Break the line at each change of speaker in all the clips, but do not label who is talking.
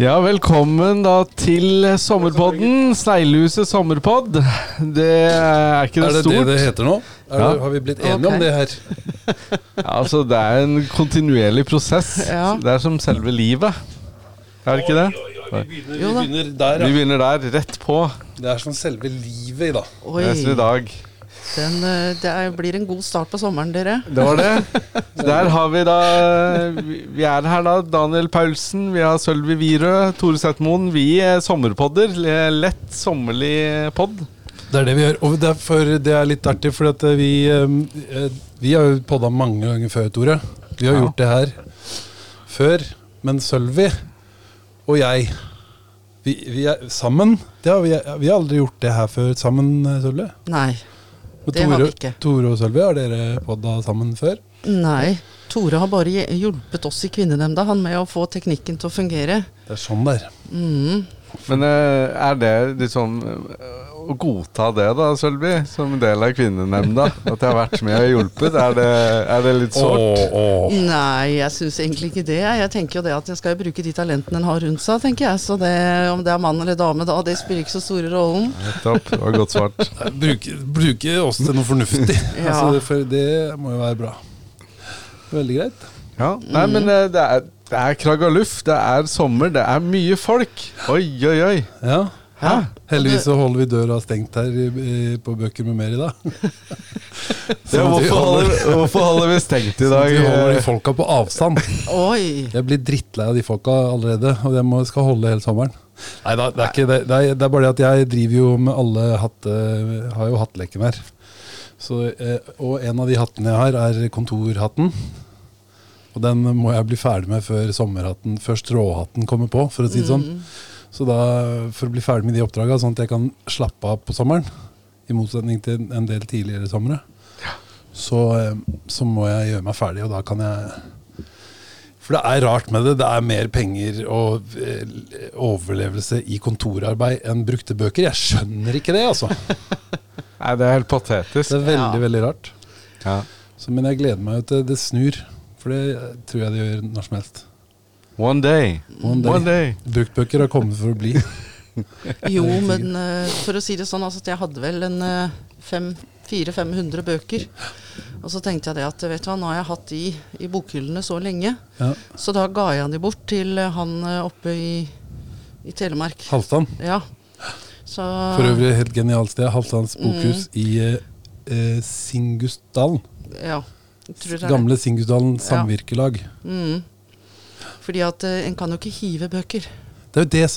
Ja, velkommen da til sommerpodden. Sneglehuset sommerpodd. Det er ikke det
Er det
stort.
det det heter nå? Er
Ja.
det, har vi blitt enige
okay.
om det her?
Ja, altså, det er en kontinuerlig prosess.
Ja.
Det er som selve livet. Er det ikke det?
Vi begynner, vi begynner der,
Vi begynner der, rett på.
Det er som selve livet i dag.
Oi,
Resten i dag.
Den, eh, det er, blir en god start på sommeren, dere.
Det var det. Der har vi da Vi er her da. Daniel Paulsen, vi har Sølvi Wirø, Tore Setmoen. Vi er sommerpodder. Lett sommerlig pod.
Det er det vi gjør. Og derfor det er litt artig, for at vi, eh, vi har jo podda mange ganger før, Tore. Vi har
Ja.
gjort det her før. Men Sølvi og jeg vi, vi er sammen. Det har vi, vi har aldri gjort det her før sammen, Sølvi.
Nei.
Og
Det har vi
Tore,
ikke.
Tore og Sølvi, har dere podda sammen før?
Nei. Tore har bare hjulpet oss i Kvinnenemnda han med å få teknikken til å fungere.
Det er sånn det er.
Mm.
Men eh, er det liksom eh, å godta det, da, Sølvi, som del av kvinnenemnda? At jeg har vært med og hjulpet? Er det, er det litt sårt?
Nei, jeg syns egentlig ikke det. Jeg tenker jo det at jeg skal jo bruke de talentene en har rundt seg, tenker jeg. Så det, om det er mann eller dame da, det spiller ikke så store rollen.
Nettopp. Det var godt svart.
Bruke, bruke oss til noe fornuftig.
Ja.
altså, for det må jo være bra. Veldig greit.
Ja, Nei, men eh, det er, det er luft, det er sommer, det er mye folk. Oi, oi, oi.
Ja.
Hæ?
Heldigvis så holder vi døra stengt her i, i, på Bøker med mer i dag.
ja, hvorfor, holder, hvorfor holder vi stengt i dag?
vi holder de
eh?
folka på avstand.
Oi.
Jeg blir drittlei av de folka allerede, og jeg må, skal holde hele sommeren. Nei da, det er ikke det. Det er, det er bare det at jeg driver jo med alle hatte... Har jo hattleken her. Så, eh, og en av de hattene jeg har, er kontorhatten. Og den må jeg bli ferdig med før sommerhatten, før stråhatten kommer på, for å si det sånn. Så da, for å bli ferdig med de oppdraga, sånn at jeg kan slappe av på sommeren, i motsetning til en del tidligere somre, så, eh, så må jeg gjøre meg ferdig, og da kan jeg For det er rart med det. Det er mer penger og eh, overlevelse i kontorarbeid enn brukte bøker. Jeg skjønner ikke det, altså.
Nei, det er helt patetisk.
Det er veldig,
Ja.
veldig rart.
Ja.
Så, men jeg gleder meg jo til det snur, for det tror jeg det gjør når som helst.
One day.
One day.
One day.
Bruktbøker har kommet for å bli.
Jo, men uh, for å si det sånn, altså, jeg hadde vel en uh, 400-500 bøker. Og så tenkte jeg det at vet du hva, nå har jeg hatt de i bokhyllene så lenge.
Ja.
Så da ga jeg de bort til eh, han eh, oppe i, i Telemark.
Halvdan.
Ja. Så
For øvrig helt genialt sted. Halvdans bokhus i eh, eh, Singusdalen.
Ja.
Gamle Singudalen samvirkelag.
Mm. Fordi at eh, en kan jo ikke hive bøker.
Det er, det,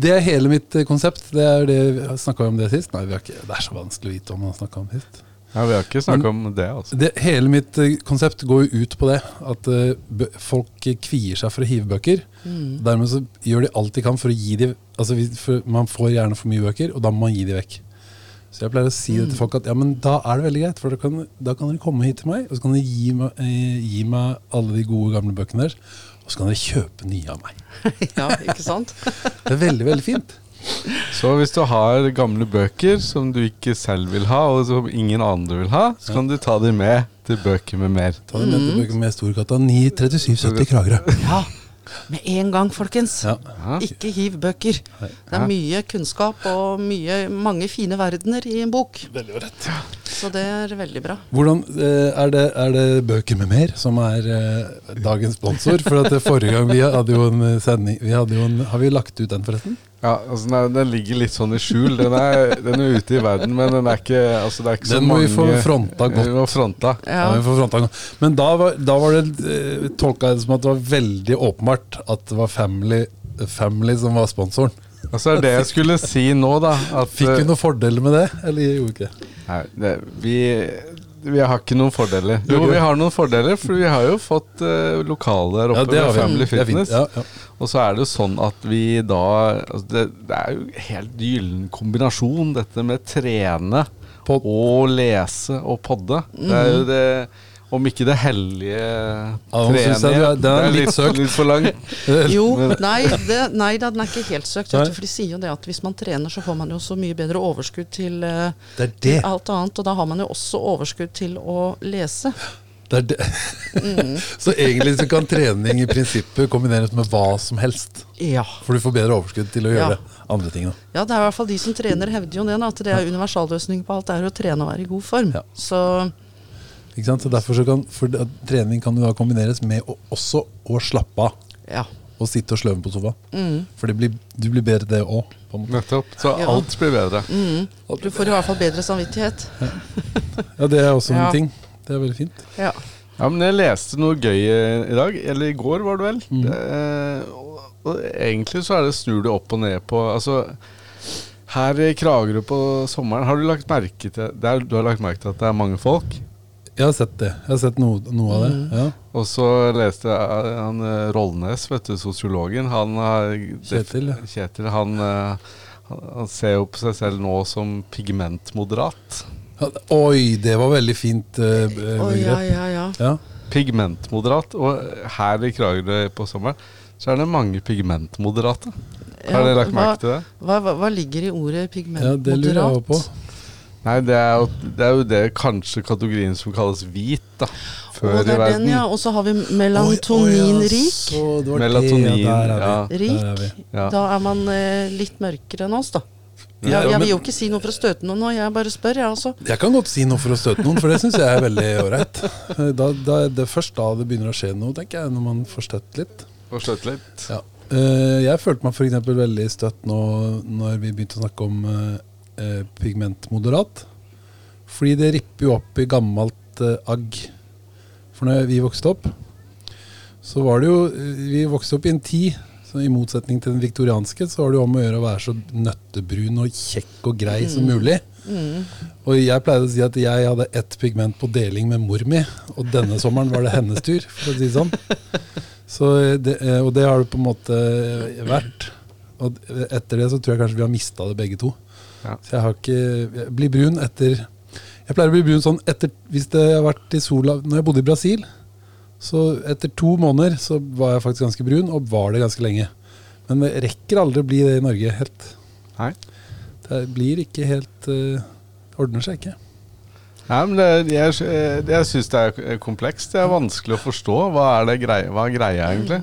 det er hele mitt eh, konsept. Det er det, Snakka vi om det sist? Nei, vi har ikke, det er så vanskelig å vite om man snakka om det sist.
Ja, vi har ikke snakka om det, altså.
Det, hele mitt eh, konsept går jo ut på det. At uh, bø folk kvier seg for å hive bøker.
Mm.
Dermed så gjør de alt de kan for å gi dem Altså for Man får gjerne for mye bøker, og da må man gi dem vekk. Så jeg pleier å si det til folk at ja, men da er det veldig greit, for da kan, da kan dere komme hit til meg, og så kan dere gi meg, eh, gi meg alle de gode, gamle bøkene deres, og så kan dere kjøpe nye av meg.
ja, ikke sant?
Det er veldig, veldig fint.
Så hvis du har gamle bøker som du ikke selv vil ha, og som ingen andre vil ha, så kan du ta dem med til Bøker med mer.
Ta dem med til bøker med Storgata 93770 Kragerø.
Ja. Med en gang, folkens.
Ja.
Ikke hiv bøker. Det er mye kunnskap og mye, mange fine verdener i en bok.
Veldig rett.
Så det er veldig bra.
Hvordan, eh, er, det, er det Bøker med mer som er eh, dagens sponsor? For at forrige gang vi hadde jo en sending vi hadde jo en, Har vi lagt ut den, forresten?
Ja, altså den, den ligger litt sånn i skjul. Den er, den er ute i verden, men den er ikke, altså det er ikke så
Den må vi få fronta godt.
Vi må fronta.
Ja.
Ja.
vi får fronta godt. Men da var, da var det eh, tolka jeg det som at det var veldig åpenbart at det var Family, family som var sponsoren.
Altså er det jeg skulle si nå, da. At,
Fikk vi
eh,
noen fordeler med det, eller gjorde vi ikke?
Nei, det, vi, vi har ikke noen fordeler.
Jo,
vi har noen fordeler, for vi har jo fått uh, lokale der oppe
har
med. Family. Fitness.
Ja, ja.
Og så er det jo sånn at vi da altså det, det er jo helt gyllen kombinasjon, dette med trene
Pod-
og lese og podde. Det er jo det Om ikke det hellige
treenige. Ja, er- den er litt søkt.
litt for lang.
Jo, nei, det, nei da, den er ikke helt søkt.
Nei.
vet du, For de sier jo det at hvis man trener, så får man jo så mye bedre overskudd til, eh,
Det er det.
til alt annet. Og da har man jo også overskudd til å lese.
Det er det.
Mm.
så egentlig så kan trening i prinsippet kombineres med hva som helst.
Ja.
For du får bedre overskudd til å
Ja.
gjøre andre ting. Da.
ja, det er i hvert fall de som trener, hevder jo det, at det er universalløsningen på alt Det er å trene og være i god form.
Ja.
Så
Ikke sant? Så derfor så kan, for trening kan jo da kombineres med å, også å slappe av.
ja.
Og sitte og sløve på sofaen.
Mm.
For det blir, du blir bedre det òg.
Nettopp. Så
Ja.
alt blir bedre.
Mm. Du får i hvert fall bedre samvittighet.
Ja, det er også
Ja.
en ting. Det er veldig fint.
Ja.
Ja, men jeg leste noe gøy i dag, eller i går var det vel.
Mm.
Det, eh, og, og egentlig så er det snur det opp og ned på Altså, her i Kragerø på sommeren, har du lagt merke til er, Du har lagt merke til at det er mange folk?
Jeg har sett det. Jeg har sett noe, noe av det.
Mm.
Ja.
Og så leste jeg han eh, Rollnes, vet du, sosiologen. Han har
Kjetil, ja.
Kjetil han, eh, han, han ser jo på seg selv nå som pigmentmoderat.
Oi, det var veldig fint uh,
begrep.
begrep.
ja, ja, ja.
Ja.
Pigmentmoderat. Og her i Kragerø på sommeren så er det mange pigmentmoderate. Har dere lagt merke til det?
hva, hva, hva ligger i ordet pigmentmoderat?
ja, det lurer jeg på.
Nei, det er, jo, det er jo det kanskje kategorien som kalles hvit, da. Før i
er
verden.
den, ja. Og så har vi
Oi, oi,
melatoninrik.
ja,
Melatonin,
det, ja, er er
Rik.
Ja.
Da er man eh, litt mørkere enn oss, da.
Ja,
Jeg, vil jo ikke si noe for å støte noen nå, jeg bare spør, jeg altså.
Jeg kan godt si noe for å støte noen, for det syns jeg er veldig ålreit. Da, da, det er først da det begynner å skje noe, tenker jeg, når man får støtt litt.
Får støtt litt.
Ja. Eh, jeg følte meg f.eks. veldig støtt nå når vi begynte å snakke om eh, eh, pigmentmoderat. Fordi det ripper jo opp i gammelt eh, agg. For når vi vokste opp, så var det jo Vi vokste opp i en tid så I motsetning til den viktorianske, så var det jo om å gjøre å være så nøttebrun og kjekk og grei som mulig.
Mm.
Og jeg pleide å si at jeg hadde ett pigment på deling med mor mi, og denne sommeren var det hennes tur, for å si det sånn. Så det, eh, og det har det på en måte vært. Og etter det så tror jeg kanskje vi har mista det begge to.
Ja.
Så jeg har ikke Jeg blir brun etter Jeg pleier å bli brun sånn etter Hvis det har vært i sola Når jeg bodde i Brasil, så etter to måneder så var jeg faktisk ganske brun, og var det ganske lenge. Men det rekker aldri å bli det i Norge helt.
Nei.
Det blir ikke helt uh, Ordner seg ikke.
Nei, men det, jeg jeg syns det er komplekst. Det er vanskelig å forstå. Hva er, det greia, hva er greia, egentlig?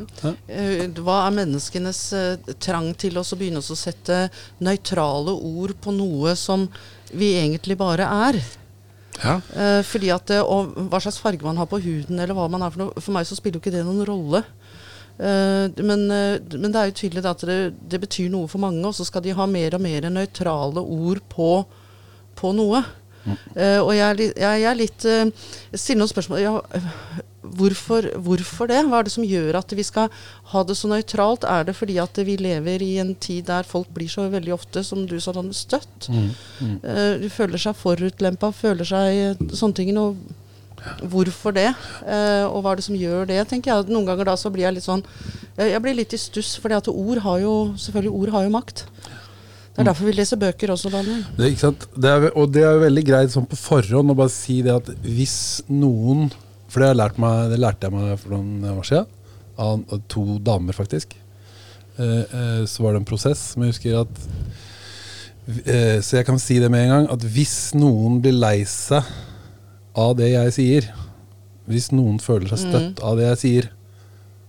Eh, Hva er menneskenes eh, trang til oss å begynne å sette nøytrale ord på noe som vi egentlig bare er?
Ja.
Eh, fordi at, og Hva slags farge man har på huden, eller hva man er for noe. For meg så spiller jo ikke det noen rolle. Eh, men, men det er jo tydelig at det, det betyr noe for mange, og så skal de ha mer og mer nøytrale ord på, på noe. Eh, og jeg er, jeg, jeg er litt uh, Jeg stiller noen spørsmål. Ja, hvorfor, hvorfor det? Hva er det som gjør at vi skal ha det så nøytralt? Er det fordi at vi lever i en tid der folk blir så veldig ofte, som du sa, sånn støtt? Uh, de føler seg forutlempa, føler seg eh, sånne ting. Og hvorfor det? Eh, og hva er det som gjør det, tenker jeg. Noen ganger da så blir jeg litt sånn Jeg, jeg blir litt i stuss, for ord har jo selvfølgelig ord har jo makt. Det er derfor vi leser bøker også, Daniel.
Det, ikke sant? Det er, og det er jo veldig greit sånn på forhånd å bare si det at hvis noen For det, har lært meg, det lærte jeg meg for noen år siden, av to damer, faktisk. Eh, eh, så var det en prosess som jeg husker at eh, Så jeg kan si det med en gang, at hvis noen blir lei seg av det jeg sier, hvis noen føler seg støtt av det jeg sier,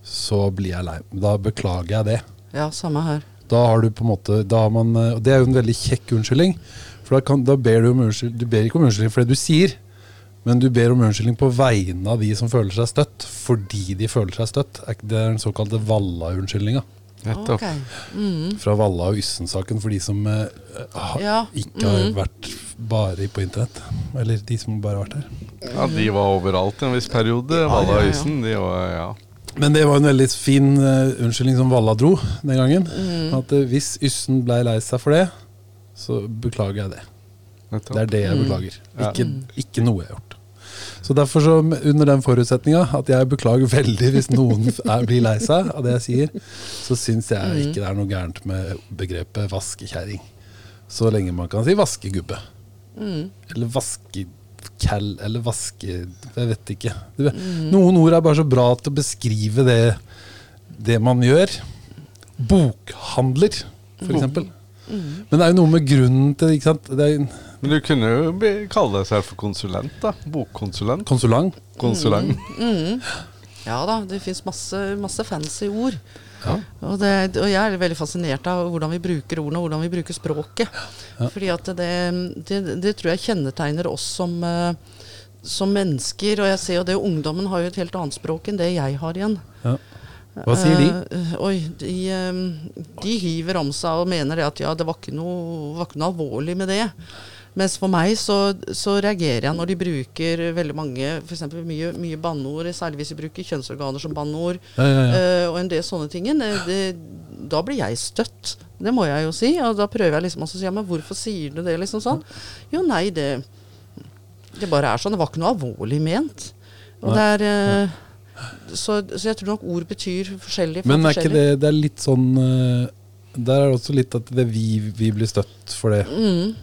så blir jeg lei. Da beklager jeg det.
Ja, samme her.
Da har du på en måte da har man, eh, det er jo en veldig kjekk unnskyldning. For da, kan, da ber du om unnskyldning Du ber ikke om unnskyldning for det du sier, men du ber om unnskyldning på vegne av de som føler seg støtt, fordi de føler seg støtt. Er Det er den såkalte Valla-unnskyldninga.
Nettopp.
Ok. Mm.
Fra Valla og Yssen-saken for de som eh, har,
Ja.
ikke har
mm.
vært bare på internett. Eller de som bare har vært her.
Ja, de var overalt i en viss periode. Valla
og
Yssen. De var Ja.
Men det var en veldig fin uh, unnskyldning som Valla dro den gangen.
Mm.
At uh, hvis Yssen blei lei seg for det, så beklager jeg det.
Nettopp.
Det er det jeg
Mm.
beklager.
Ja.
Ikke, ikke noe jeg har gjort. Så derfor, så, under den forutsetninga, at jeg beklager veldig hvis noen er, blir lei seg av det jeg sier, så syns jeg
Mm.
ikke det er noe gærent med begrepet vaskekjerring. Så lenge man kan si vaskegubbe.
Mm.
Eller vaskekall, eller vaske... Jeg vet ikke. Det, Noen ord er bare så bra til å beskrive det, det man gjør. Bokhandler, for Mm. Men det er jo noe med grunnen til det. Ikke sant? Det er,
Men du kunne jo be- kalle deg selv for konsulent, da. Bokkonsulent.
Konsulant.
Konsulent.
Mm. Ja da, det fins masse, masse fancy ord.
Ja.
Og, det, og jeg er veldig fascinert av hvordan vi bruker ordene og hvordan vi bruker språket. Fordi at det, det, det tror jeg kjennetegner oss som, eh, som mennesker. Og jeg ser jo det, ungdommen har jo et helt annet språk enn det jeg har igjen.
Ja. Hva sier de?
Uh, oi, de, eh, de hiver om seg og mener det at ja, det var ikke noe, var ikke noe alvorlig med det. Mens for meg så, så reagerer jeg når de bruker veldig mange f.eks. mye, mye banneord, særlig hvis de bruker kjønnsorganer som banneord,
Ja, ja, ja.
uh, og en del sånne ting. Det, det, da blir jeg støtt. Det må jeg jo si. Og da prøver jeg liksom å si ja, men hvorfor sier du det? liksom sånn. Jo, nei, det, det bare er sånn. Det var ikke noe alvorlig ment. Og det er uh, så, så jeg tror nok ord betyr forskjellig. for
Men er ikke det, det er litt sånn eh, Der er det også litt at det vi, vi blir støtt for det.
Mm,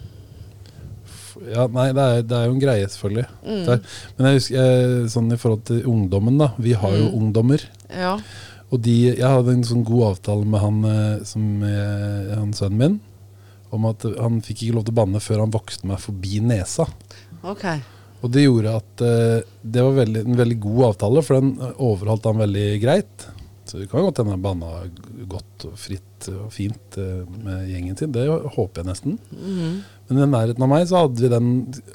Ja, nei, det er, det er jo en greie, selvfølgelig.
mm,
men jeg husker jeg, sånn i forhold til ungdommen, da. Vi har jo
Mm.
ungdommer.
ja.
Og de, jeg hadde en sånn god avtale med han, eh, som, eh, han sønnen min. Om at han fikk ikke lov til å banne før han vokste meg forbi nesa.
Okay.
Og det gjorde at eh, det var veldig, en veldig god avtale, for den overholdt han veldig greit. Så det kan godt hende han banna godt og fritt og fint eh, med gjengen sin. Det håper jeg nesten.
Mhm.
Men i nærheten av meg så hadde vi den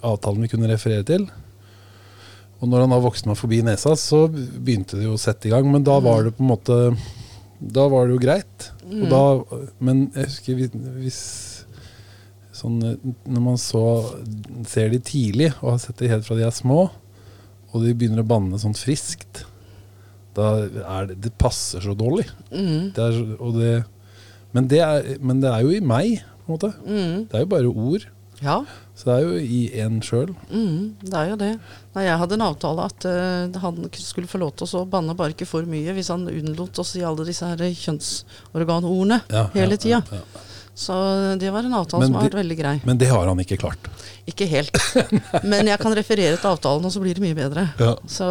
avtalen vi kunne referere til. Og når han da vokste meg forbi nesa, så begynte det jo å sette i gang. Men da var det på en måte Da var det jo greit. Og da, men jeg husker hvis, sånn, Når man så ser de tidlig, og har sett de helt fra de er små, og de begynner å banne sånn friskt, da er det Det passer så dårlig.
Mm.
Det er, og det, men, det er, men det er jo i meg, på en måte.
Mm.
Det er jo bare ord.
Ja.
Så det er jo i en sjøl.
Mm, det er jo det. Nei, jeg hadde en avtale at uh, han skulle få lov til å banne bare ikke for mye hvis han unnlot å si alle disse her kjønnsorganordene hele tida.
Ja, ja.
Så det var en avtale
Men
som har vært veldig grei.
Men det har han ikke klart.
Ikke helt. Men jeg kan referere til avtalen, og så blir det mye bedre. Så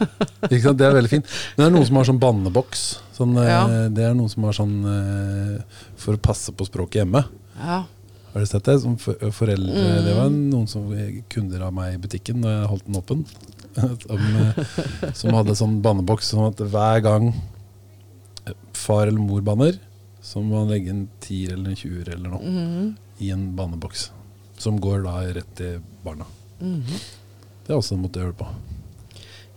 Ikke sant? Det er veldig fint. Men det er noen som har sånn banneboks. Sånn, eh,
Ja.
Det er noen som har sånn eh, for å passe på språket hjemme.
ja.
Har du sett det? Som for, foreldre,
Mm.
Det var noen som, kunder av meg i butikken når jeg holdt den åpen. Som, eh, som hadde sånn banneboks sånn at hver gang far eller mor banner, må man legge en tier eller en tjuer eller noe
Mhm.
i en banneboks. Som går da rett til barna.
Mhm.
Det er også en måte å gjøre det på.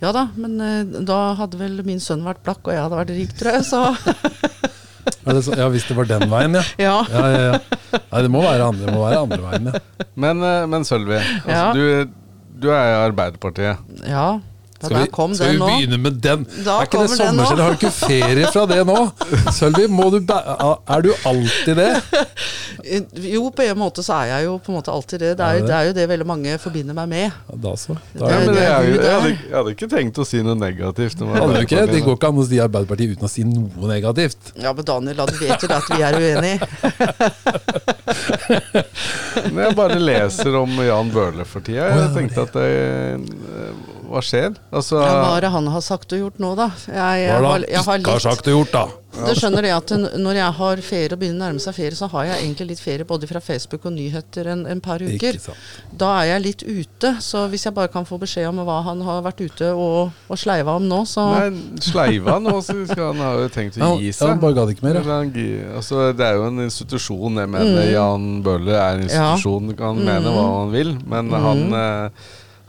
ja da, men eh, da hadde vel min sønn vært blakk, og jeg hadde vært rik, tror jeg. Så
Er det så, ja, hvis det var den veien, ja.
ja.
ja, ja, ja. Nei, det må være andre, det må være andre veien, ja.
Men, eh, men Sølvi, altså,
Ja.
du, du er i Arbeiderpartiet.
ja. Ja
Skal vi, skal vi begynne med den?
Da
er ikke det sommerskjell? Har du ikke ferie fra det nå? Sølvi, må du bæ er du alltid det?
Jo, på en måte så er jeg jo på en måte alltid det. Det er, jo-
det?
er jo det veldig mange forbinder meg med.
Ja, da så. Da
er,
Ja, men
det.
er jo, jeg, hadde, jeg hadde ikke tenkt å si noe negativt.
Hadde du ikke? Det går ikke an å si Arbeiderpartiet uten å si noe negativt.
Ja, men Daniel, da, du vet jo det at vi er uenige.
Men jeg bare leser om Jan Bøhler for tida. Jeg tenkte at det, Hva skjer? Altså,
Ja, hva er det han har sagt og gjort nå, da? Jeg, jeg,
Hva
er
det
jeg har
Ikke har
litt
sagt og gjort, da.
Du skjønner det at når jeg har ferie og begynner å nærme seg ferie, så har jeg egentlig litt ferie både fra Facebook og nyheter en, en par uker. Da er jeg litt ute, så hvis jeg bare kan få beskjed om hva han har vært ute og, og sleiva om nå, så
Nei, Sleiva nå, så skal han ha jo tenkt
Ja,
å gi
ja,
seg.
han bare gadd ikke mer, ja.
Han altså, det er jo en institusjon. Jeg mener
Mm.
Jan Bøhler er en institusjon. ja. kan mene
Mm.
hva han vil, men
Mm.
han, eh,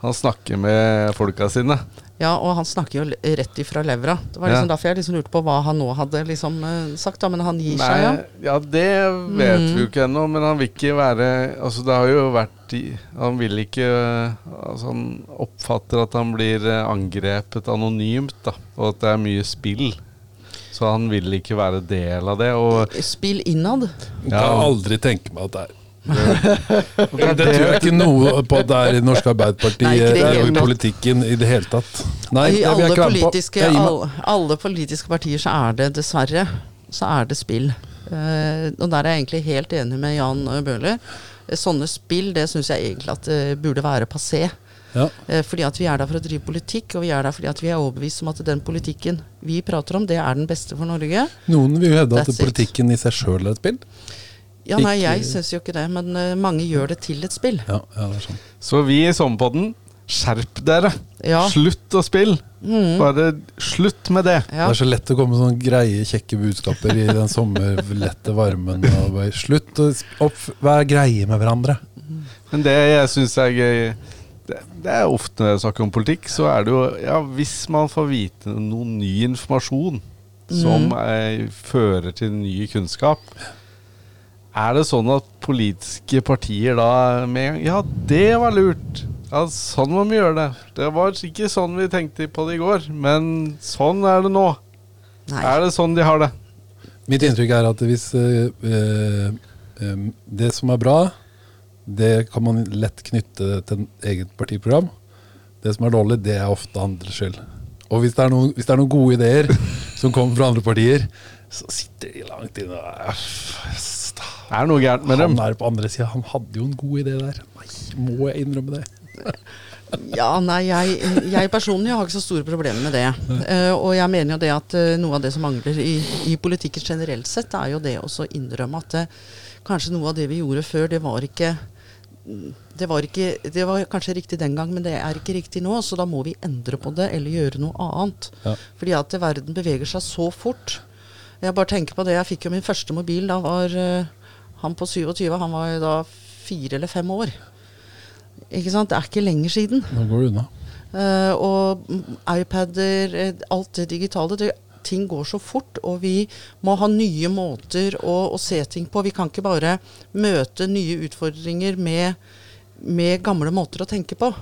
han snakker med folka sine.
Ja, og han snakker jo rett ifra levra. Det var liksom
Ja.
derfor jeg liksom lurte på hva han nå hadde liksom eh, sagt, da. Men han gir seg, ja.
Ja, det vet
Mm.
vi jo ikke ennå, men han vil ikke være Altså, det har jo vært Han vil ikke Altså, han oppfatter at han blir eh, angrepet anonymt, da, og at det er mye spill. Så han vil ikke være del av det. Og
Spill innad.
Jeg kan aldri tenke meg at det er
det,
Det tror jeg ikke noe på at det er i Norsk Arbeiderparti
Nei, det
eller
hele
i politikken i det hele tatt. Nei,
I
det vil
alle
jeg ikke være med på.
politiske, alle, alle politiske partier så er det dessverre så er det spill. Uh, og der er jeg egentlig helt enig med Jan eh, Bøhler. Eh, Sånne spill det syns jeg egentlig at det burde være passé.
Ja.
Uh, fordi at vi er der for å drive politikk, og vi er der fordi at vi er overbevist om at den politikken vi prater om, det er den beste for Norge.
Noen vil jo hevde at politikken i seg sjøl er et spill.
Ja, nei, jeg syns jo ikke det, men eh, mange gjør det til et spill.
Ja, ja, det er sånn.
Så vi i Sommerpodden, skjerp dere!
Ja.
Slutt å spille!
Mm.
Bare slutt med det!
Ja.
Det er så lett å komme med sånne greie, kjekke budskaper i den sommerlette varmen. Og bare, slutt å opp, være greie med hverandre.
Men det jeg syns er gøy det, det er ofte når jeg snakker om politikk, så er det jo Ja, hvis man får vite noe ny informasjon som eh, fører til ny kunnskap, er det sånn at politiske partier da med en gang Ja, det var lurt! Ja, sånn må vi gjøre det. Det var ikke sånn vi tenkte på det i går, men sånn er det nå.
Nei.
Er det sånn de har det?
Mitt inntrykk er at hvis øh, eh, eh, det som er bra, det kan man lett knytte til et eget partiprogram. Det som er dårlig, det er ofte andres skyld. Og hvis det, er noen, hvis det er noen gode ideer som kommer fra andre partier, så sitter de langt inne og
Det er noe gærent med dem.
Han er på andre sida, han hadde jo en god idé der. Nei, må jeg innrømme det?
Ja, nei, jeg, jeg personlig har ikke så store problemer med det. Uh, og jeg mener jo det at uh, noe av det som mangler i, i politikken generelt sett, er jo det å innrømme at uh, kanskje noe av det vi gjorde før, det var ikke det var, ikke, det var kanskje riktig den gang, men det er ikke riktig nå. Så da må vi endre på det, eller gjøre noe annet.
Ja.
Fordi at verden beveger seg så fort. Jeg bare tenker på det. Jeg fikk jo min første mobil. Da var eh, han på 27, han var jo da fire eller fem år. Ikke sant? Det er ikke lenger siden.
Nå går det unna.
Uh, og iPader, eh, alt det digitale. Det, ting går så fort, og vi må ha nye måter å, å se ting på. Vi kan ikke bare møte nye utfordringer med, med gamle måter å tenke på.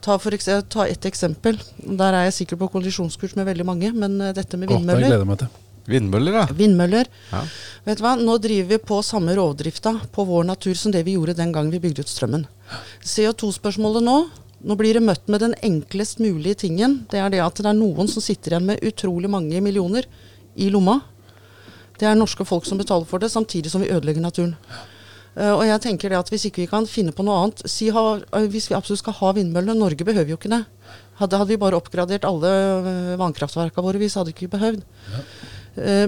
Ta, for ekse- ta et eksempel. Der er jeg sikkert på kollisjonskurs med veldig mange, men eh, dette med vindmøller.
til.
Vindmøller, ja.
Vindmøller.
ja.
Vet du hva? Nå driver vi på samme rovdrifta på vår natur som det vi gjorde den gang vi bygde ut strømmen. CO2-spørsmålet nå nå blir det møtt med den enklest mulige tingen. Det er det at det er noen som sitter igjen med utrolig mange millioner i lomma. Det er norske folk som betaler for det, samtidig som vi ødelegger naturen. Eh, og jeg tenker det at Hvis ikke vi kan finne på noe annet si ha, eh, Hvis vi absolutt skal ha vindmøller Norge behøver jo ikke det. Hadde, hadde vi bare oppgradert alle uh, vannkraftverkene våre, så hadde vi ikke behøvd. Eh,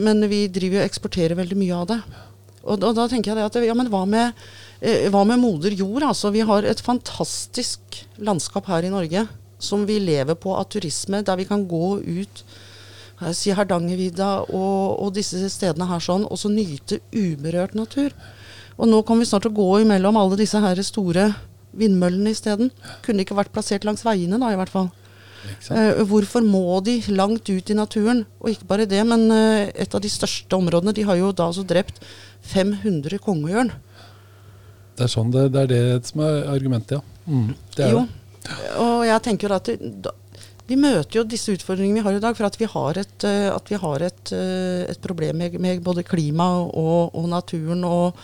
men vi driver og eksporterer veldig mye av det. Og, da- da tenker jeg at ja, men hva med, eh, hva med moder jord? Altså, vi har et fantastisk landskap her i Norge som vi lever på av turisme, der vi kan gå ut si Hardangervidda og, og disse stedene her sånn, og så nyte uberørt natur. Og nå kommer vi snart til å gå imellom alle disse her store vindmøllene isteden. Kunne ikke vært plassert langs veiene da, i hvert fall. Eh, hvorfor må de langt ut i naturen? Og ikke bare det, men eh, et av de største områdene, de har jo da altså drept 500 kongeørn.
Det er sånn det, det er det som er argumentet, ja. Mm, det er
jo.
det.
Og jeg tenker at vi møter jo disse utfordringene vi har i dag, for at vi har et, eh, at vi har et, et problem med, med både klima og, og naturen og,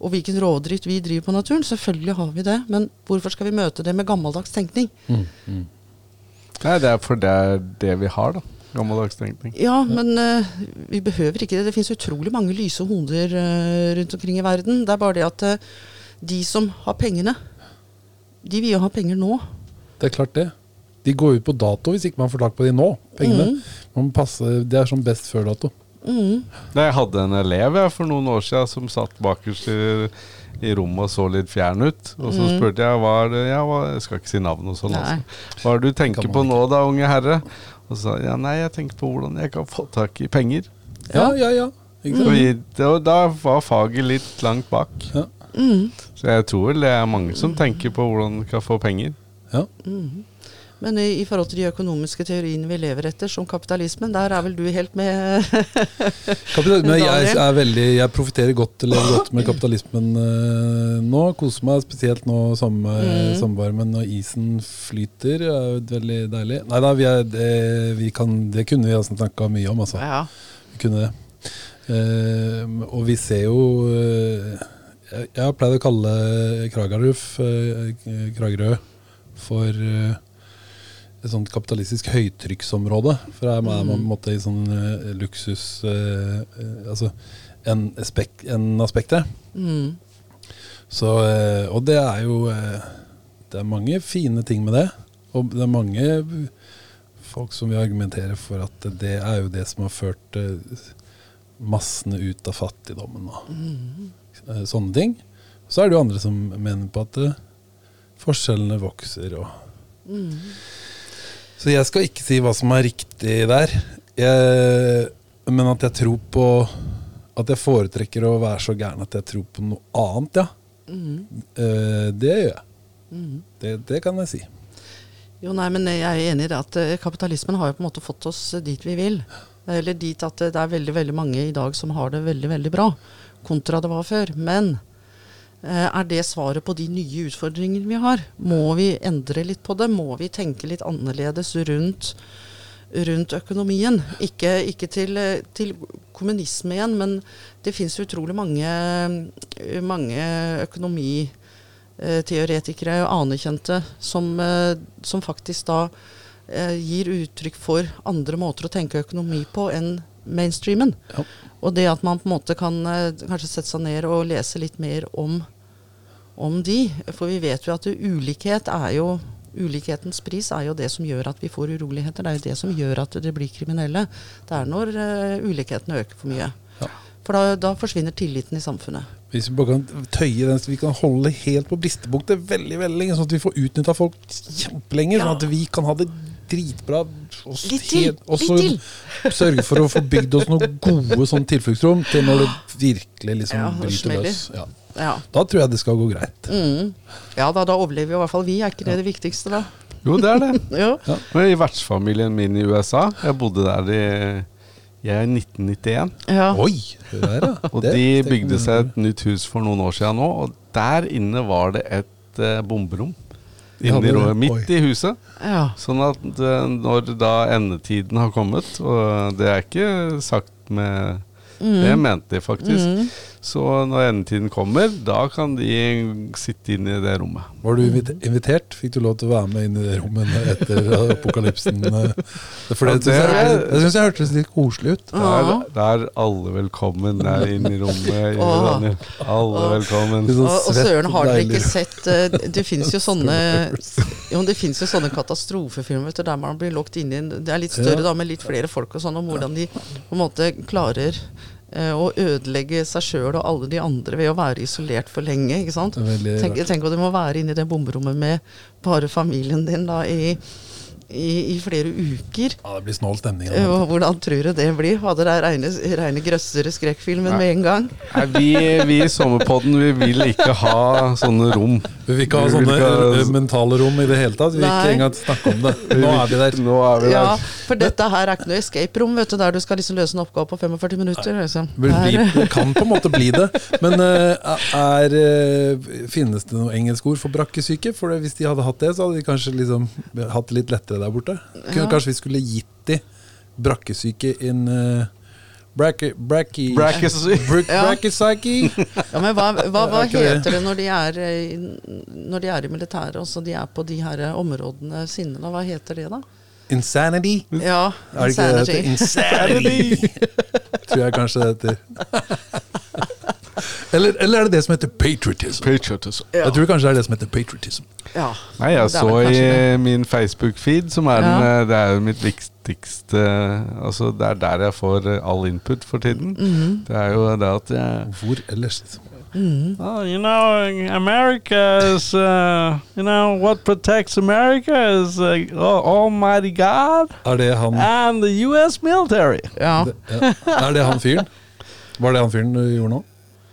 og hvilken rovdrift vi driver på naturen. Selvfølgelig har vi det, men hvorfor skal vi møte det med gammeldags tenkning?
Mm, mm.
Nei, det er for det er det vi har, da. Gammeldags tenkning.
Ja, men uh, vi behøver ikke det. Det finnes utrolig mange lyse hoder uh, rundt omkring i verden. Det er bare det at uh, de som har pengene, de vil jo ha penger nå.
Det er klart det. De går ut på dato hvis ikke man får tak på de nå, pengene.
Mm.
Passe, det er som best før-dato.
Mm.
Jeg hadde en elev jeg, for noen år siden som satt bakerst i, i rommet og så litt fjern ut. Og så
Mm.
spurte jeg hva er det ja, hva, Jeg skal ikke si navn og sånn. Altså. Hva er det du tenker på nå da, unge herre? Og så sa ja, nei, jeg tenker på hvordan jeg kan få tak i penger.
Ja, ja, ja.
Og i, det, og da var faget litt langt bak.
Ja.
Mm.
Så jeg tror vel det er mange som tenker på hvordan de kan få penger.
Ja.
Men i, i forhold til de økonomiske teoriene vi lever etter, som kapitalismen, der er vel du helt med
men jeg er veldig Jeg profitterer godt, lever godt med kapitalismen eh, nå. Koser meg spesielt nå sommer,
Mm.
sommervarmen når isen flyter. er veldig deilig. Nei da, vi er, det, vi kan, det kunne vi altså snakka mye om, altså.
Ja.
Vi kunne det. Eh, og vi ser jo eh, Jeg, har pleid å kalle Kragerø uh, for et sånt kapitalistisk høytrykksområde. For her er man på måte i sånn uh, luksus uh, uh, Altså en, aspekt, en aspektet.
Mm.
Så, og det er jo Det er mange fine ting med det. Og det er mange folk som vil argumentere for at det er jo det som har ført massene ut av fattigdommen og eh, sånne ting. Så er det jo andre som mener på at forskjellene vokser og Så jeg skal ikke si hva som er riktig der. Jeg, men at jeg tror på At jeg foretrekker å være så gæren at jeg tror på noe annet, ja. Mm. det gjør jeg. Det, det kan jeg si.
Jo, nei, men jeg er enig i det at eh, kapitalismen har jo på en måte fått oss eh, dit vi vil. Eller dit at det er veldig veldig mange i dag som har det veldig veldig bra, kontra det var før. Men er det svaret på de nye utfordringene vi har? Må vi endre litt på det? Må vi tenke litt annerledes rundt, rundt økonomien? Ikke, ikke til, eh, til kommunisme igjen, men det fins utrolig mange, eh, mange økonomiteoretikere og anerkjente som, eh, som faktisk da eh, gir uttrykk for andre måter å tenke økonomi på enn mainstreamen.
Ja.
Og det at man på en måte kan eh, kanskje sette seg ned og lese litt mer om, om de. For vi vet jo at ulikhet er jo Ulikhetens pris er jo det som gjør at vi får uroligheter. Det er jo det som gjør at det blir kriminelle. Det er når uh, ulikhetene øker for mye.
Ja.
For da, da forsvinner tilliten i samfunnet.
Hvis vi bare kan tøye den, så vi kan holde helt på bristepunktet veldig veldig lenge, sånn at vi får utnytta folk kjempelenge,
Ja.
sånn at vi kan ha det dritbra. Og s-
Litt til,
og så sørge for å få bygd oss noen gode sånn tilfluktsrom til når det virkelig liksom
Ja,
bryter løs. Ja.
Ja.
Da tror jeg det skal gå greit.
Mm. ja da, da overlever i hvert fall vi. Er ikke det det viktigste, da?
Jo, det er det. ja. I vertsfamilien min i USA Jeg bodde der i, jeg er 1991.
Ja.
Oi! her, ja.
Og de bygde seg et nytt hus for noen år siden nå, og der inne var det et eh, bomberom. Inni, midt i huset.
ja.
Sånn at eh, når da endetiden har kommet, og det er ikke sagt med Det mente de faktisk.
Mm.
Så når endetiden kommer, da kan de sitte inne i det rommet.
Var du invitert? Fikk du lov til å være med inn i det rommet etter apokalypsen? For det,
det-
synes jeg, det syns jeg hørtes litt koselig ut.
Da er, alle velkommen der inne i rommet. Daniel. Alle velkommen.
Sånn
Og, og søren, har dere ikke sett eh, Det fins jo sånne Jo, det jo sånne katastrofefilmer der man blir lukket inn i en Det er litt større, da, med litt flere folk og sånn, om hvordan de på en måte klarer eh, å ødelegge seg sjøl og alle de andre ved å være isolert for lenge. ikke sant? Tenk, tenk at du må være inne i det bomrommet med bare familien din da i, i, i flere uker.
Ja, det blir snål stemning.
Og Hvordan tror du det blir? Hadde det reine, reine grøssere skrekkfilmen med en gang?
Nei, vi, vi i Sommerpodden vi vil ikke ha sånne rom.
Vi vil ikke ha sånne
ikke ha-
eh, mentale rom i det hele tatt. Vi vil ikke engang snakke om det. Nå er vi der.
Nå er vi
Ja, for dette her er ikke noe escape room, vet du, der du skal liksom løse en oppgave på 45 minutter. Liksom.
Det blir- kan på en måte bli det. Men eh, er, eh, finnes det noe engelsk ord for brakkesyke? For hvis de hadde hatt det, så hadde de kanskje liksom hatt det litt lettere der borte.
Ja.
Kanskje vi skulle gitt de brakkesyke uh, brakke,
Ja.
Brakkesyke.
Ja, men hva, hva, hva
Er
heter det når de er, eh, når de er i militæret, og så de er på de her eh, områdene sine? da? Hva heter det, da?
Insanity.
Ja,
Er det ikke det det heter? Insanity! Tror jeg kanskje det heter. Eller, eller er det det som heter patriotism?
Patriotism.
Ja.
Jeg tror kanskje det er det som heter patriotism.
ja.
Nei, jeg så i
det.
min Facebook-feed, som er
Ja.
den, det er mitt viktigste Altså, det er der jeg får eh, all input for tiden.
Mhm.
Det er jo det at jeg
Hvor ellers? liksom?
Well, you know, America is, uh, you know, what protects America is uh, Almighty God
Er det han
and the U.S. military.
ja.
det, ja. Er det han fyren? Var det han fyren du gjorde nå?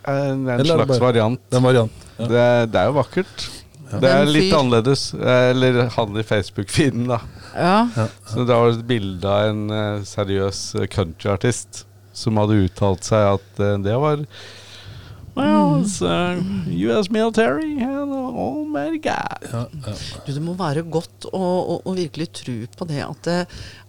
En, en
det
slags
bare-
variant.
Den varianten? Ja.
Det, det er jo vakkert.
Ja.
Det er litt annerledes. Eh, Eller han i Facebook-feeden, da.
ja.
Ja.
Så det var et bilde av en eh, seriøs eh, countryartist som hadde uttalt seg at eh, det var Well, it's uh, US military and almighty God.
Ja, ja.
Du, det må være godt å, å, å virkelig tro på det at,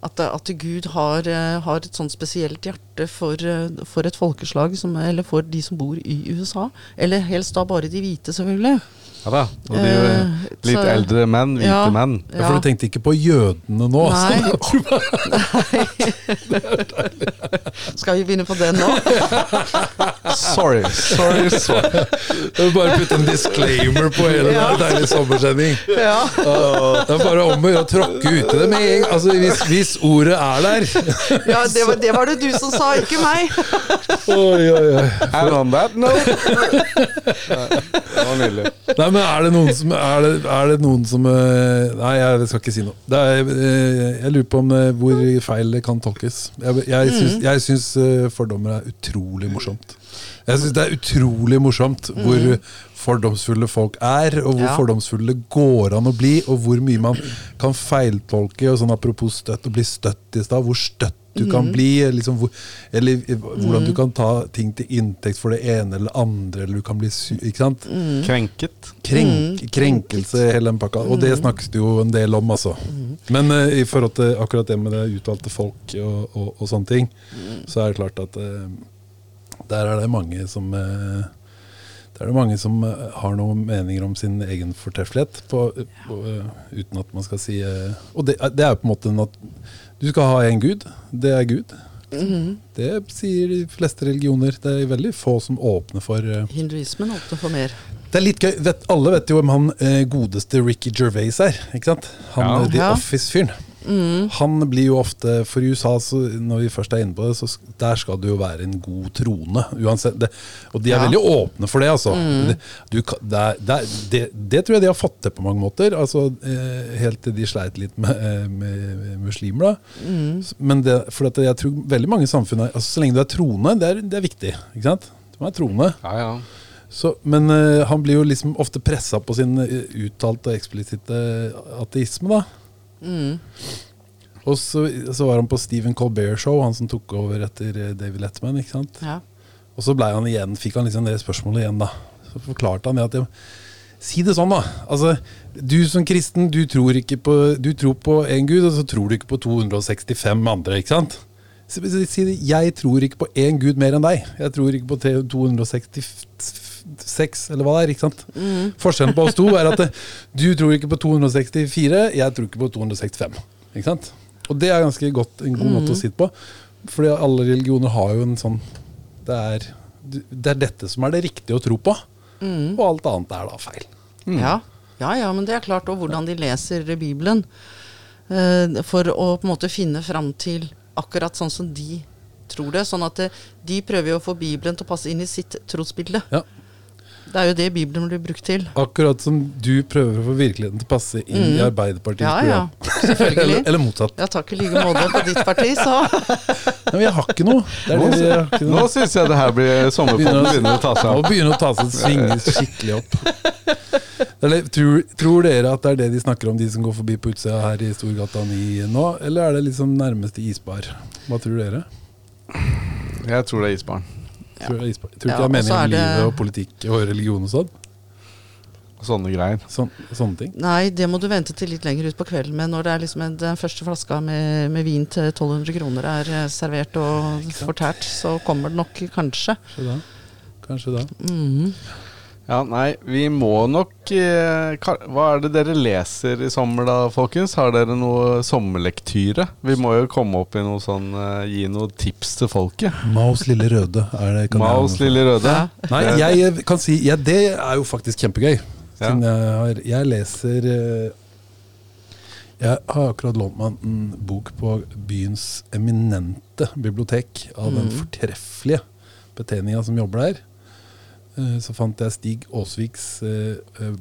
at, at Gud har, eh, har et sånt spesielt hjerte for, eh, for et folkeslag, som, eller for de som bor i USA. Eller helst da bare de hvite, selvfølgelig.
Ja da. Og de
Eh,
litt
så-
eldre menn, hvite
Ja.
menn.
Ja, For du tenkte ikke på jødene nå?
Nei.
Nei.
Skal vi begynne på den nå?
Sorry. Sorry
Det bare putte en disclaimer på hele
Ja.
den deilige sommersending.
Ja.
Det er bare om å gjøre å tråkke uti det med en gang. Altså, hvis, hvis ordet er der.
ja det, var, det var det du som sa, ikke meg.
Oi, oi, oi.
And on that note Det var nydelig.
Nei, men er det noen som Er det, er det noen som eh, Nei, jeg skal ikke si noe. Det er, eh, jeg lurer på om hvor feil det kan tolkes. Jeg, jeg syns, jeg syns eh, fordommer er utrolig morsomt. Jeg syns det er utrolig morsomt hvor fordomsfulle folk er, og hvor
Ja.
fordomsfulle det går an å bli, og hvor mye man kan feiltolke. Og sånn Apropos støtt, å bli støtt i stad. Hvor støtt du kan bli, liksom hvor, eller hvordan hvordan du kan ta ting til inntekt for det ene eller andre, eller du kan bli sy... Ikke sant?
Krenket.
Krenk, krenkelse, hele den pakka. Og det snakkes det jo en del om, altså. Men uh, i forhold til akkurat det med det utvalgte folk og, og, og sånne ting, så er det klart at eh, der er det mange som eh, der er det mange som eh, har noen meninger om sin egen fortreffelighet, på, på, eh, uten at man skal si Og det, er- det er jo på en måte en at du skal ha én gud. Det er Gud. Det sier de fleste religioner. Det er veldig få som åpner for
Hinduismen åpner for mer.
det er litt gøy. Vet, alle vet jo hvem han eh, godeste Ricky Gervais er. Ikke sant? Han
Ja.
The
Ja.
Office-fyren. Han blir jo ofte For i USA, så, når vi først er inne på det, så der skal det jo være en god trone. Uansett. Det, og de er
Ja.
veldig åpne for det, altså. Det, du, det, det, det, det tror jeg de har fått til på mange måter. Altså, eh, helt til de sleit litt med, eh, med muslimer. da Mm. Men det, for at jeg tror veldig mange samfunn er, altså, Så lenge du er troende, det er, det er viktig. Ikke sant? Du må være troende.
Ja, ja.
Så, men eh, han blir jo liksom ofte pressa på sin uh, uttalte og eksplisitte ateisme, da.
Mm.
Og så, så, var han på Stephen Colbert Show, han som tok over etter eh, David Letman.
Ja.
Og så han igjen, fikk han liksom det spørsmålet igjen, da. Så forklarte han det at jeg, Si det sånn, da. Altså, du som kristen, du tror, på, du tror på én gud, og så tror du ikke på 265 andre, ikke sant? Si det. Jeg tror ikke på én gud mer enn deg. Jeg tror ikke på 265 206, eller hva det er. ikke sant? Mm. Forskjellen på oss to er at eh, du tror ikke på 264, jeg tror ikke på 265. ikke sant? Og det er ganske godt, en god mm. måte å mm. sitte på. Fordi alle religioner har jo en sånn det er, det er dette som er det riktige å tro på, mm. og alt annet er da feil. Mm.
Ja. ja, ja, men det er klart. Og hvordan de leser Bibelen. Eh, for å på en måte finne fram til akkurat sånn som de tror det. Sånn at eh, de prøver jo å få Bibelen til å passe inn i sitt trosbilde.
Ja.
Det er jo det Bibelen blir brukt til.
Akkurat som du prøver å få virkeligheten til å passe inn i Arbeiderpartiets
Ja, ja.
program.
Selvfølgelig.
eller, eller motsatt.
Ja, takk i like måte på ditt parti, så
Nei, men jeg har ikke noe. Det er det, jeg har ikke
Nå
noe.
syns jeg det her blir sommerpodden begynner å ta seg
Nå begynner å ta seg svinge skikkelig opp. Eller, tror, tror dere at det er det de snakker om, de som går forbi på utsida her i Storgata 9 nå? Eller er det liksom nærmeste isbar? Hva tror dere?
Jeg tror det er isbarn.
Tror, du tror
Ja,
ikke det er
og
meningen om
det-
livet og politikk og religion og sånn?
Sånne greier.
Sånn, sånne ting?
Nei, det må du vente til litt lenger ut på kvelden med. Når det er liksom en, den første flaska med, med vin til 1200 kroner er eh, servert og fortært, så kommer det nok kanskje.
Kanskje da. Kanskje da.
Mhm.
Ja, nei, vi må nok eh, Hva er det dere leser i sommer da, folkens? Har dere noe sommerlektyre? Vi må jo komme opp i noe sånn eh, Gi noen tips til folket.
Maus lille røde. Er det, kan jeg-
Maus lille røde.
Ja.
Nei, jeg kan si ja, Det er jo faktisk kjempegøy. Siden jeg, har, jeg leser eh, Jeg har akkurat lånt meg en bok på byens eminente bibliotek av den fortreffelige Betenia som jobber der. Eh, Så fant jeg Stig Aasviks eh, eh,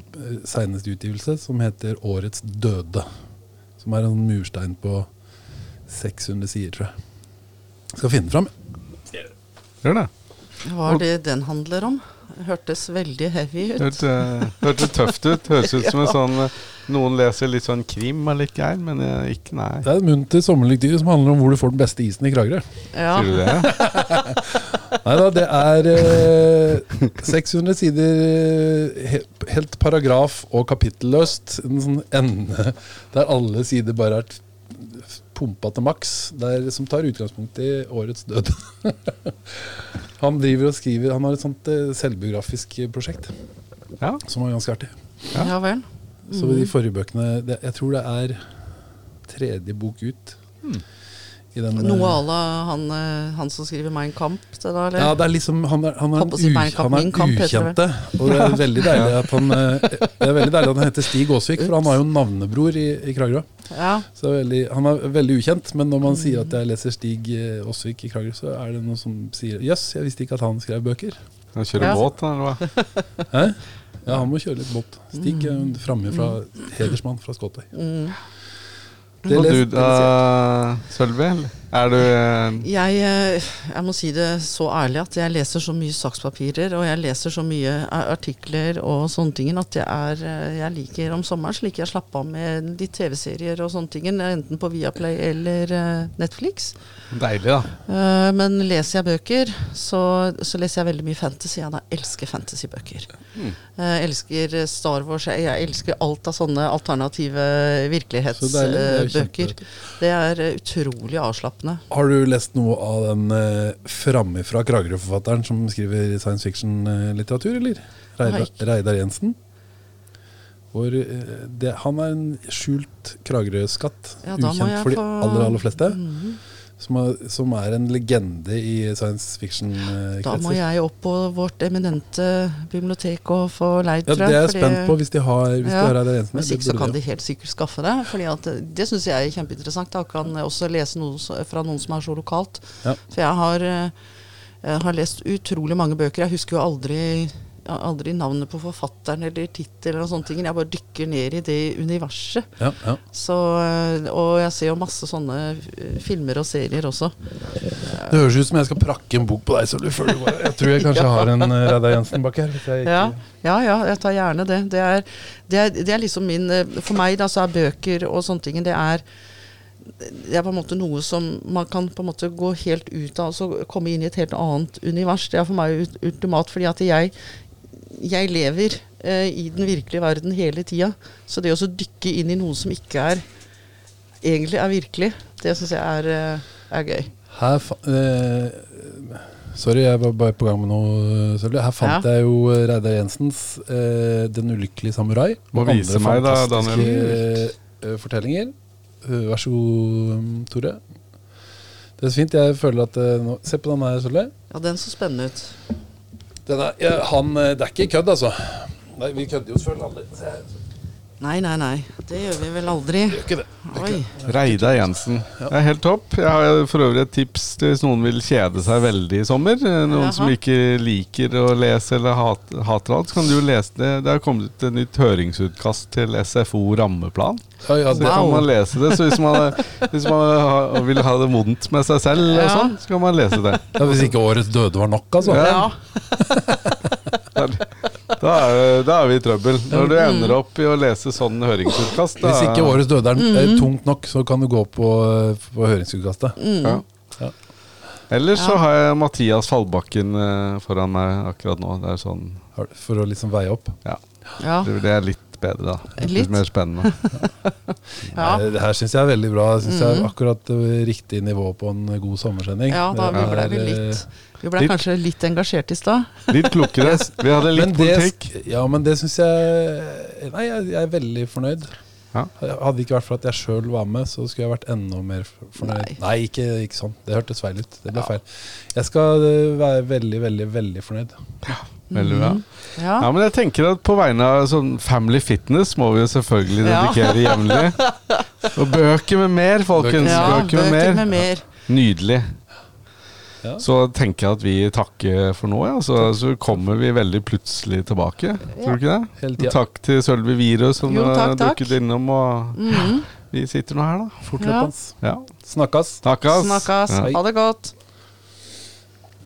seneste utgivelse, som heter 'Årets døde'. Som er en murstein på 600 sider, tror jeg. Skal finne den fram.
Gjør det.
Hva er det den handler om? Hørtes veldig heavy ut.
Hørte, hørte tøft ut. Høres ut som en sånn Noen leser litt sånn krim og litt greier, men jeg, ikke nei.
Det er en munter sommerlektyre som handler om hvor du får den beste isen i Kragerø.
Ja.
Sier du det?
Nei da, det er eh, 600 sider eh, he, helt paragraf- og kapittelløst. En sånn ende der alle sider bare er pumpa til maks, der, som tar utgangspunkt i årets død. han driver og skriver Han har et sånt eh, selvbiografisk prosjekt
Ja.
som er ganske artig.
ja vel.
Så de forrige bøkene det, Jeg tror det er tredje bok ut. I den, eh,
Noe à la han, eh, han som skriver Mein Kamp. Det da, eller?
Ja, det er liksom Han er, han er, u, han er
Kamp,
ukjente. Og det er veldig deilig at han eh, Det er veldig deilig at han heter Stig Aasvik, for han har jo navnebror i, i Kragerø.
ja.
Så er veldig, han er veldig ukjent, men når man sier at jeg leser Stig Aasvik i Kragerø, så er det noen som sier Jøss, jeg visste ikke at han skrev bøker.
Han kjører
Ja.
båt, eller hva?
Hæ? Ja, han må kjøre litt båt. Stig er jo framme fra hedersmann fra Skåtøy.
Mm.
Det
Og du da, Sølvi? Er du
Jeg, eh, jeg må si det så ærlig at jeg leser så mye sakspapirer, og jeg leser så mye artikler og sånne ting at jeg er eh, Jeg liker om sommeren slik jeg slapper av med litt TV-serier og sånne ting, enten på Viaplay eller eh, Netflix.
deilig, da?
Men leser jeg bøker, så, så leser jeg veldig mye fantasy. Jeg elsker fantasybøker.
Mm.
Jeg elsker Star Wars. Jeg, jeg elsker alt av sånne alternative
Så. Det
virkelighetsbøker. Det er utrolig avslappende.
Har du lest noe av den eh, framifra Kragerø-forfatteren som skriver science fiction-litteratur, eller? Reidar, Reidar Jensen. Hvor, eh, det, han er en skjult Kragerø-skatt.
Ja,
ukjent for de aller, aller fleste.
Mhm.
Som er, som er en legende i science fiction-kretser.
Da må jeg opp på vårt eminente bibliotek og få leid,
Ja, det er jeg spent på hvis de har, hvis
Ja,
de har Reidar
Hvis ikke så kan
de
helt sikkert skaffe det. Fordi at det syns jeg er kjempeinteressant. Da kan jeg også lese noe fra noen som er så lokalt.
Ja.
For jeg har, eh, jeg har lest utrolig mange bøker. Jeg husker jo aldri, jeg aldri navnet på forfatteren eller tittel eller sånne ting. Jeg bare dykker ned i det universet.
Ja, ja.
Så, eh, og jeg ser jo masse sånne eh, filmer og serier også.
Det høres ut som jeg skal prakke en bok på deg. Går. Jeg tror jeg kanskje har en eh, Reidar Jensen bak her.
Ja, ja, ja, jeg tar gjerne det. Det er, det er, det er liksom min For meg da, så er bøker og sånne ting Det er det er på en måte noe som man kan på en måte gå helt ut av, altså komme inn i et helt annet univers. Det er for meg ultimat, fordi at jeg, jeg lever eh, i den virkelige verden hele tida. Så det å dykke inn i noe som ikke er egentlig er virkelig, det syns jeg er, eh, er gøy.
Her fa eh, Sorry, jeg var bare på gang med noe. Sølvi. Her fant
Ja.
jeg jo eh, Reidar Jensens eh, 'Den ulykkelige samurai'.
Må vise meg da,
Daniel. eh, fortellinger. Eh, vær så god, mm, Tore. Det er så fint. Jeg føler at eh, nå, Se på den her, Sølvi.
Ja, den så spennende ut.
Den er, han, eh, det er ikke kødd, altså. Nei, Vi kødder jo selvfølgelig aldri.
Nei, nei, nei. Det gjør vi vel aldri.
gjør ikke det.
Oi.
Reidar Jensen. Det er helt topp. Jeg har for øvrig et tips til hvis noen vil kjede seg veldig i sommer. Eh, Noen
Jaha.
som ikke liker å lese eller hat, hater alt, så kan du jo lese det. Det har kommet et nytt høringsutkast til SFO rammeplan.
Ja, ja,
Så kan man lese det. Så hvis man, hvis man vil ha det vondt med seg selv,
Ja.
sånn, så kan man lese det.
ja, hvis ikke 'Årets døde' var nok, altså.
Ja.
Ja.
Da er, da er vi i trøbbel. Når du ender opp i å lese sånn høringsutkast da,
Hvis ikke 'Årets døde' er er tungt nok, så kan du gå på, på høringsutkastet.
ja.
Ja.
Ellers så
Ja.
har jeg Mathias Fallbakken eh, foran meg akkurat nå. Det er sånn
For å liksom veie opp.
Ja.
Ja.
Det det er litt bedre, da. Litt,
Litt.
mer spennende.
Ja.
Nei, Det her syns jeg er veldig bra. Jeg synes jeg er akkurat eh, riktig nivå på en god sommersending.
Ja, da
Det
ble
er, eh,
litt Vi ble
litt-
kanskje litt engasjert i stad.
Litt klokere. Vi hadde litt
men det,
politikk.
Ja, men det syns jeg Nei, jeg, jeg er veldig fornøyd.
Ja.
Hadde det ikke vært for at jeg sjøl var med, så skulle jeg vært enda mer fornøyd. Nei, ikke, ikke sånn. Det hørtes feil ut. Det ble
Ja.
feil. Jeg skal eh, være veldig, veldig, veldig fornøyd.
Ja, Veldig bra.
Ja.
Ja, men jeg tenker at på vegne av sånn Family Fitness må vi jo selvfølgelig
Ja.
dedikere jevnlig. Og bøker med mer, folkens.
Ja,
bøker med mer.
med mer.
Nydelig.
Ja.
Så tenker jeg at vi takker for nå, ja. Så, så kommer vi veldig plutselig tilbake. Tror du ikke det? Takk til Sølvi Virø som
Jo, takk,
har
takk.
dukket innom. Og
Mhm.
vi sitter nå her, da.
Fortløpende.
Ja.
Snakkes.
Snakkes.
Ja.
Ha det godt.